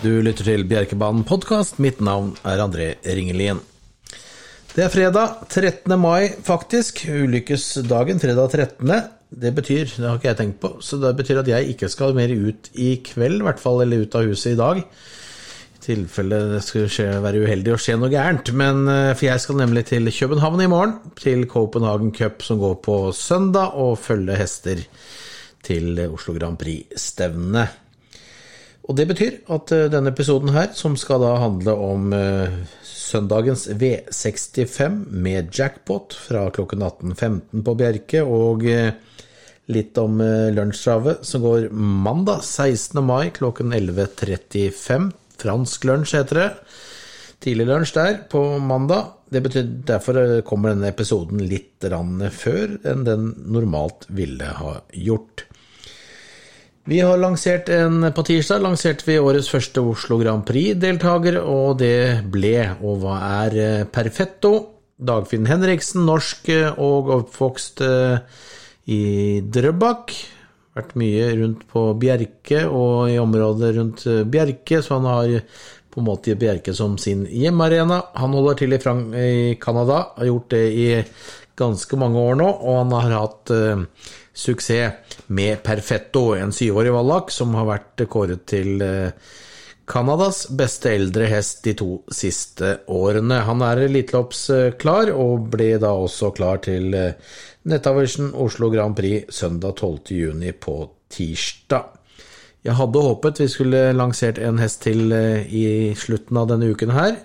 Du lytter til Bjerkebanen podkast. Mitt navn er André Ringelien. Det er fredag 13. mai, faktisk. Ulykkesdagen fredag 13. Det betyr, det har ikke jeg tenkt på, så det betyr at jeg ikke skal mer ut i kveld, i hvert fall, eller ut av huset i dag. I tilfelle det skulle skje, være uheldig å skje noe gærent. Men, eh, for jeg skal nemlig til København i morgen, til Copenhagen Cup som går på søndag, og følge hester til Oslo Grand Prix-stevnene. Og det betyr at eh, denne episoden her, som skal da handle om eh, søndagens V65 med jackpot fra klokken 18.15 på Bjerke, og eh, litt om lunsjtravet som går mandag 16. mai klokken 11.35. Fransk lunsj heter det. Tidlig lunsj der på mandag. Det betyr Derfor kommer denne episoden litt før enn den normalt ville ha gjort. Vi har lansert en På tirsdag lanserte vi årets første Oslo Grand Prix-deltaker, og det ble, og hva er, eh, Perfetto. Dagfinn Henriksen, norsk eh, og oppvokst eh, i Drøbak. Vært mye rundt på Bjerke og i området rundt Bjerke, så han har på en måte Bjerke som sin hjemmearena. Han holder til i Canada, har gjort det i ganske mange år nå, og han har hatt suksess med Perfetto, en syvårig vallak som har vært kåret til eh, Canadas beste eldre hest de to siste årene. Han er eliteløpsklar, og ble da også klar til eh, Nettaversen Oslo Grand Prix søndag 12.6 på tirsdag. Jeg hadde håpet vi skulle lansert en hest til eh, i slutten av denne uken her.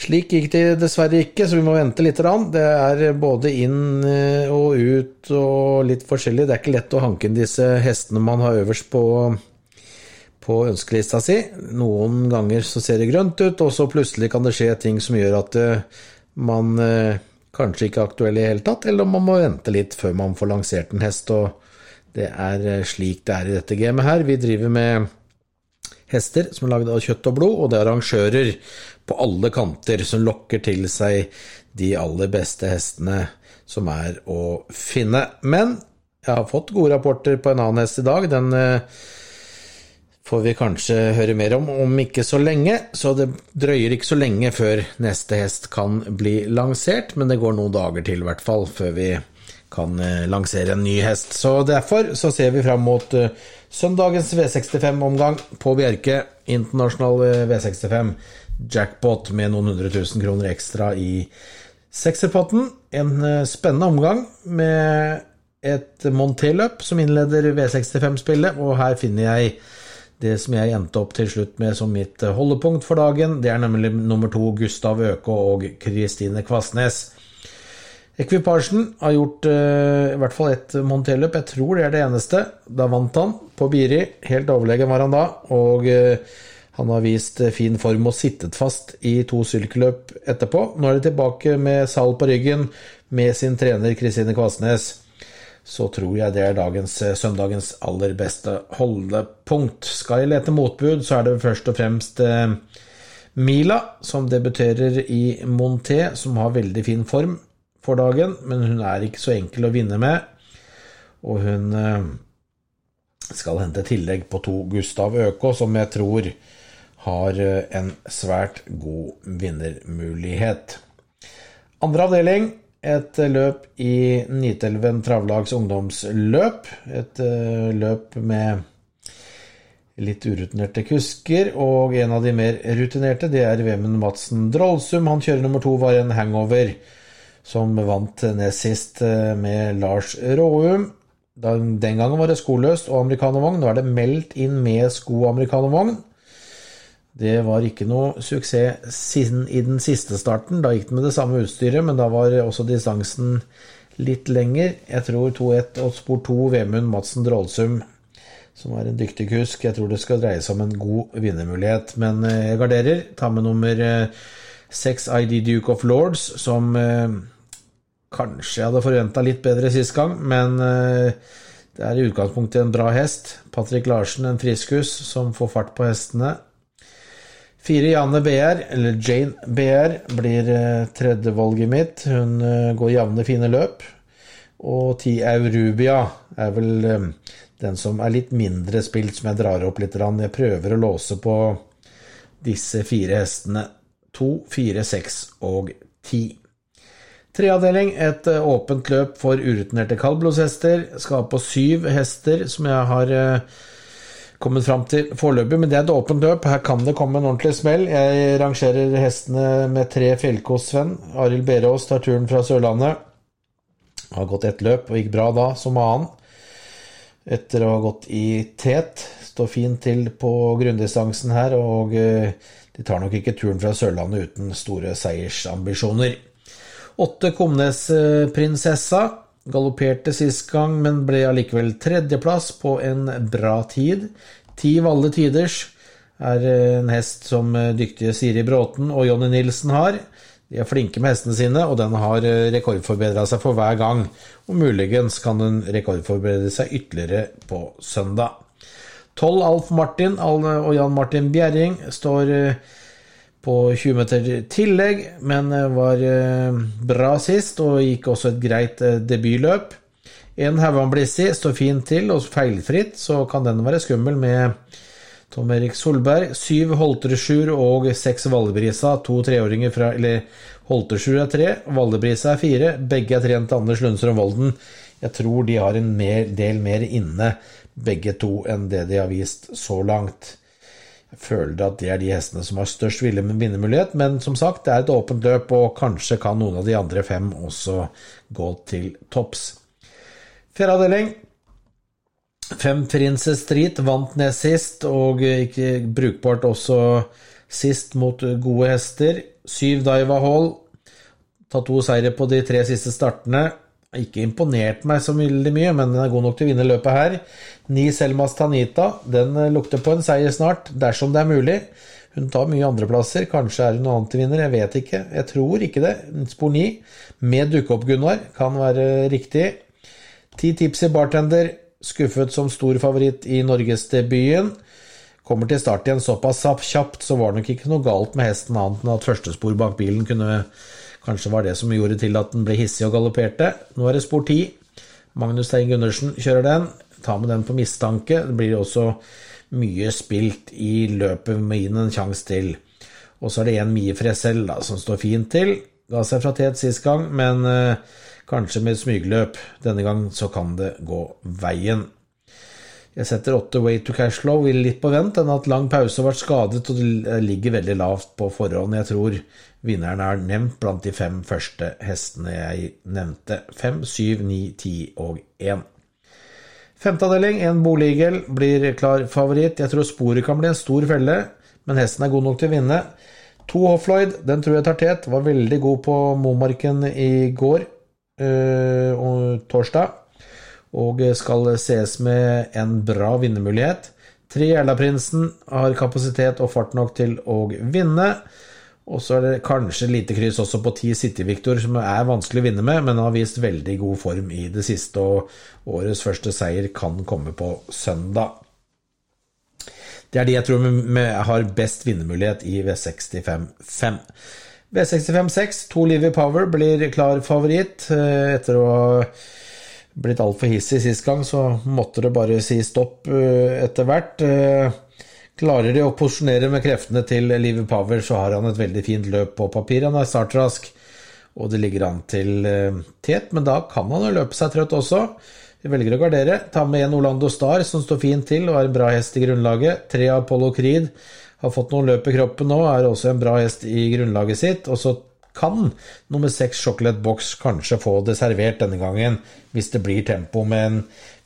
Slik gikk det dessverre ikke, så vi må vente litt. Det er både inn eh, og ut og litt forskjellig. Det er ikke lett å hanke inn disse hestene man har øverst på, på ønskelista si. Noen ganger så ser det grønt ut, og så plutselig kan det skje ting som gjør at eh, man eh, kanskje ikke er aktuell i hele tatt, eller man må vente litt før man får lansert en hest. og Det er slik det er i dette gamet her. Vi driver med hester som er lagd av kjøtt og blod, og det er arrangører på alle kanter som lokker til seg de aller beste hestene som er å finne. Men jeg har fått gode rapporter på en annen hest i dag. Den eh, får vi kanskje høre mer om om ikke så lenge, så det drøyer ikke så lenge før neste hest kan bli lansert, men det går noen dager til i hvert fall før vi kan eh, lansere en ny hest. Så derfor så ser vi fram mot eh, søndagens V65-omgang på Bjerke, internasjonal V65 jackpot med noen hundre tusen kroner ekstra i sekserpotten. En eh, spennende omgang med et Monté-løp som innleder V65-spillet, og her finner jeg det som jeg endte opp til slutt med som mitt holdepunkt for dagen. Det er nemlig nummer to Gustav Øke og Kristine Kvasnes. Ekvipasjen har gjort uh, i hvert fall ett Monté-løp, jeg tror det er det eneste. Da vant han på Biri, helt overlegen var han da, og uh, han har vist eh, fin form og sittet fast i to sylkeløp etterpå. Nå er det tilbake med Sal på ryggen med sin trener Kristine Kvasnes. Så tror jeg det er dagens, søndagens aller beste holdepunkt. Skal jeg lete motbud, så er det først og fremst Mila, som debuterer i Monté, som har veldig fin form for dagen, men hun er ikke så enkel å vinne med. Og hun skal hente tillegg på to Gustav Økå, som jeg tror har eh, en svært god vinnermulighet. Andre avdeling, et løp i Nitelven travlags ungdomsløp. Et eh, løp med litt urutinerte kusker, og en av de mer rutinerte, det er Vemund Madsen Drollsum. Han kjører nummer to, var en hangover, som vant nest sist eh, med Lars Råum. Den gangen var det skoløst og amerikanervogn. Nå er det meldt inn med sko og amerikanervogn. Det var ikke noe suksess siden i den siste starten. Da gikk det med det samme utstyret, men da var også distansen litt lenger. Jeg tror 2-1 og spor 2 Vemund Madsen Drålsum, som er en dyktig kusk. Jeg tror det skal dreie seg om en god vinnermulighet, men eh, jeg garderer. Ta med nummer 6 eh, ID Duke of Lords, som eh, kanskje hadde forventa litt bedre sist gang, men det er i utgangspunktet en bra hest. Patrick Larsen, en friskus som får fart på hestene. Fire Janne BR, eller Jane BR, blir eh, tredjevalget mitt. Hun eh, går jevne, fine løp. Og ti Aurubia er vel eh, den som er litt mindre spilt, som jeg drar opp litt. Jeg prøver å låse på disse fire hestene. To, fire, seks og ti. Treavdeling, et eh, åpent løp for urutinerte kaldblodshester. Skal på syv hester, som jeg har eh, kommet fram til foreløpig, men det er et åpent løp. Her kan det komme en ordentlig smell. Jeg rangerer hestene med tre fjellkos-Sven. Arild Berås tar turen fra Sørlandet. Har gått ett løp og gikk bra da, som annen. Etter å ha gått i tet. Står fint til på grunndistansen her, og eh, de tar nok ikke turen fra Sørlandet uten store seiersambisjoner. Åtte Komnes-prinsessa galopperte sist gang, men ble allikevel tredjeplass på en bra tid. Ti Valle Tiders er en hest som dyktige Siri Bråten og Jonny Nilsen har. De er flinke med hestene sine, og den har rekordforbedra seg for hver gang. Og muligens kan den rekordforbedre seg ytterligere på søndag. Tolv Alf Martin og Jan Martin Bjerring står på 20 meter tillegg, men eh, var eh, bra sist og gikk også et greit eh, debutløp. En Haugan Blissi står fint til og feilfritt, så kan den være skummel med Tom Erik Solberg. Syv Holtersjur og seks Vallebrisa, to treåringer fra Eller Holtersjur er tre, Vallebrisa er fire. Begge er trent Anders Lundstrøm Volden. Jeg tror de har en mer, del mer inne, begge to, enn det de har vist så langt. Jeg føler at det er de hestene som har størst vinnermulighet, men som sagt, det er et åpent løp, og kanskje kan noen av de andre fem også gå til topps. Fjerde avdeling. Fem Princess Street vant ned sist, og ikke brukbart også sist mot gode hester. Syv Daiva Hall. Tatt to seire på de tre siste startene ikke imponert meg så veldig mye, men den er god nok til å vinne løpet her. Ni Selmas Tanita, den eh, lukter på en seier snart, dersom det er mulig. Hun tar mye andreplasser, kanskje er hun noen vinner, jeg vet ikke. Jeg tror ikke det. Spor 9 med dukke-opp-Gunnar kan være riktig. Ti tips i bartender, skuffet som stor favoritt i norgesdebuten. Kommer til start igjen såpass kjapt, så var det nok ikke noe galt med hesten annet enn at førstespor bak bilen kunne Kanskje var det som gjorde til at den ble hissig og galopperte. Nå er det spor 10. Magnus Stein Gundersen kjører den. Ta med den på mistanke. Det blir også mye spilt i løpet med inn en sjanse til. Og så er det en Mie Fresell da, som står fint til. Ga seg fra tet sist gang, men eh, kanskje med et smygløp. Denne gang så kan det gå veien. Jeg setter åtte Way to Cashflow vil litt på vent. Den har hatt lang pause og vært skadet, og det ligger veldig lavt på forhånd. Jeg tror vinneren er nevnt blant de fem første hestene jeg nevnte. Fem, syv, ni, ti og én. Femteavdeling, en Boligel, blir klar favoritt. Jeg tror sporet kan bli en stor felle, men hesten er god nok til å vinne. To Hoffloyd, den tror jeg tar tet. Var veldig god på Momarken i går øh, og torsdag og skal ses med en bra vinnermulighet. Tre Erlaprinsen har kapasitet og fart nok til å vinne. Og så er det kanskje lite kryss også på ti City Victor, som er vanskelig å vinne med, men har vist veldig god form i det siste, og årets første seier kan komme på søndag. Det er de jeg tror har best vinnermulighet i V65-5. V65-6, to Livy Power blir klar favoritt eh, etter å ha blitt altfor hissig sist gang, så måtte det bare si stopp eh, etter hvert. Eh, klarer de å posisjonere med kreftene til Live Power, så har han et veldig fint løp på papir. Han er startrask, og det ligger an til eh, tet, men da kan han jo løpe seg trøtt også. Vi velger å gardere. Ta med en Orlando Star, som står fint til og er en bra hest i grunnlaget. Tre Apollo Creed har fått noen løp i kroppen nå, er også en bra hest i grunnlaget sitt. Og så kan nummer seks Chocolate Box kanskje få det servert denne gangen, hvis det blir tempo med en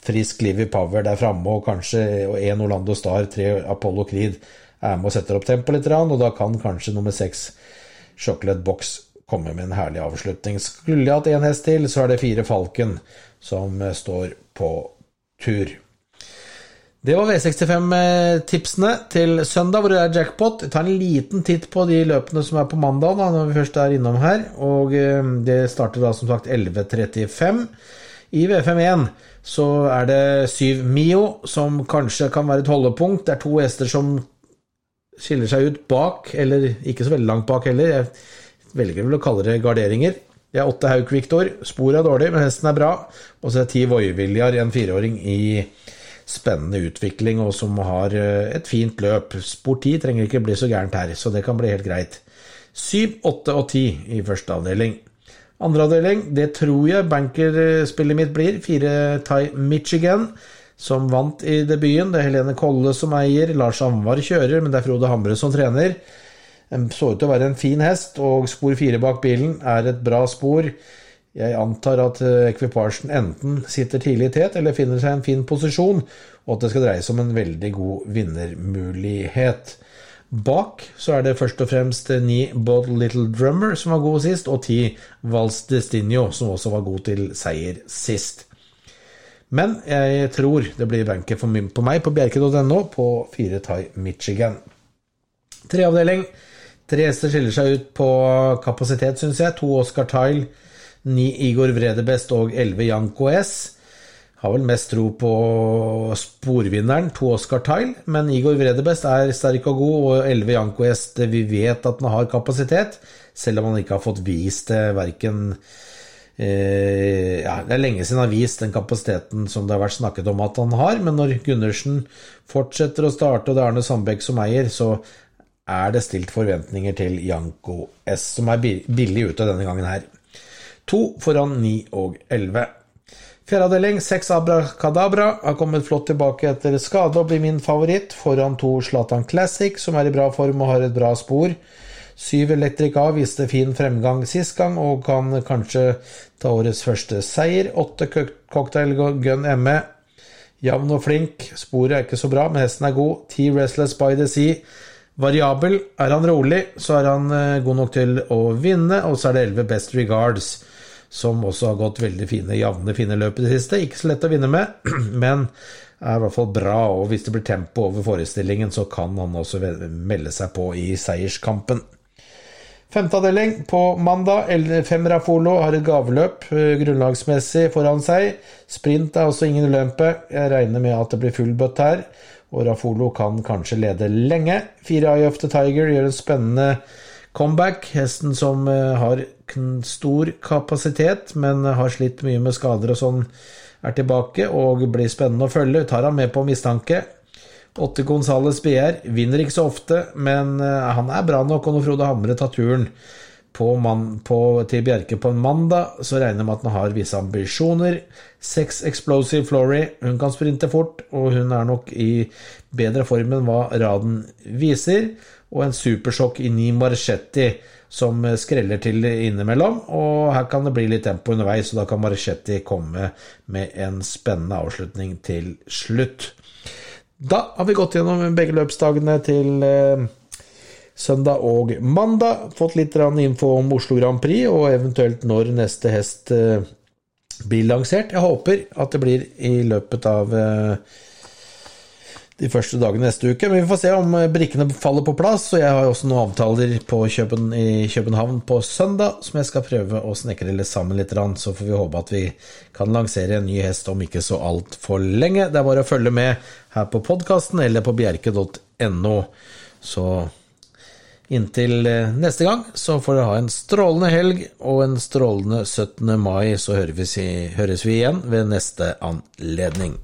frisk Livy Power der framme, og kanskje én Orlando Star, tre Apollo Creed er med og setter opp tempo litt, og da kan kanskje nummer seks Chocolate Box komme med en herlig avslutning. Skulle jeg hatt én hest til, så er det fire Falken som står på tur. Det var V65-tipsene til søndag, hvor det er jackpot. Ta en liten titt på de løpene som er på mandag, da, når vi først er innom her. Og eh, Det starter da som sagt 11.35. I V51 så er det syv Mio, som kanskje kan være et holdepunkt. Det er to hester som skiller seg ut bak, eller ikke så veldig langt bak heller. Jeg velger vel å kalle det garderinger. Det er åtte Hauk Viktor. Sporet er dårlig, men hesten er bra. Og så er det ti Voiviljar, en fireåring i spennende utvikling, og som har et fint løp. Spor 10 trenger ikke bli så gærent her, så det kan bli helt greit. 7, 8 og 10 i første avdeling. Andre avdeling, det tror jeg bankerspillet mitt blir. Fire Thai Michigan, som vant i debuten. Det er Helene Kolle som eier. Lars Anvar kjører, men det er Frode Hamre som trener. Den så ut til å være en fin hest, og spor fire bak bilen er et bra spor. Jeg antar at eh, ekvipasjen enten sitter tidlig i tet eller finner seg en fin posisjon, og at det skal dreie seg om en veldig god vinnermulighet. Bak så er det først og fremst ni Bod Little Drummer som var god sist, og ti Vals Destinio som også var god til seier sist. Men jeg tror det blir banker på meg på bjerke.no på fire Thai Michigan. Treavdeling. Tre hester skiller seg ut på kapasitet, syns jeg. To Oscar Tile, ni Igor Vredebest og elleve Janko S. Har vel mest tro på sporvinneren, to Oscar Tile, men Igor Vredebest er sterk og god, og 11 Janko S. vi vet at han har kapasitet, selv om han ikke har fått vist det verken eh, ja, Det er lenge siden han har vist den kapasiteten som det har vært snakket om at han har, men når Gundersen fortsetter å starte, og det er Arne Sandbekk som eier, så er det stilt forventninger til Janko S, som er billig ute denne gangen her. To foran 9 og 11. Fjerde avdeling, seks Abrakadabra har kommet flott tilbake etter skade og blir min favoritt, foran to Zlatan Classic, som er i bra form og har et bra spor. Syv Electric A viste fin fremgang sist gang og kan kanskje ta årets første seier. Åtte Cocktail Gun ME, jevn og flink. Sporet er ikke så bra, men hesten er god. Ti Restless by the Sea. Variabel. Er han rolig, så er han eh, god nok til å vinne. Og så er det elleve Best Regards som også har gått veldig fine, jevne, fine løp i det siste. Ikke så lett å vinne med, men er i hvert fall bra. Og hvis det blir tempo over forestillingen, så kan han også melde seg på i seierskampen. Femte avdeling på mandag. Femra Rafolo har et gaveløp eh, grunnlagsmessig foran seg. Sprint er også ingen ulempe. Jeg regner med at det blir full bøtt her. Og Rafolo kan kanskje lede lenge. Fire Eye of the Tiger gjør en spennende comeback. Hesten som eh, har stor kapasitet, men har slitt mye med skader og sånn, er tilbake og blir spennende å følge. Tar han med på mistanke. Åtte Gonzales BR vinner ikke så ofte, men eh, han er bra nok. Og når Frode Hamre tar turen på man, på, til Bjerke på en mandag, så regner jeg med at han har visse ambisjoner. Seks Explosive Flory, hun kan sprinte fort, og hun er nok i bedre form enn hva raden viser og en supersjokk i Ni Marchetti som skreller til innimellom. Og her kan det bli litt tempo underveis, og da kan Marchetti komme med en spennende avslutning til slutt. Da har vi gått gjennom begge løpsdagene til eh, søndag og mandag. Fått litt info om Oslo Grand Prix, og eventuelt når neste hest eh, blir lansert. Jeg håper at det blir i løpet av eh, de første dagene neste uke. Men vi får se om brikkene faller på plass. Og jeg har også noen avtaler Køben, i København på søndag som jeg skal prøve å snekre sammen litt. Så får vi håpe at vi kan lansere en ny hest om ikke så altfor lenge. Det er bare å følge med her på podkasten eller på bjerke.no. Så inntil eh, neste gang så får dere ha en strålende helg og en strålende 17. mai, så høres vi igjen ved neste anledning.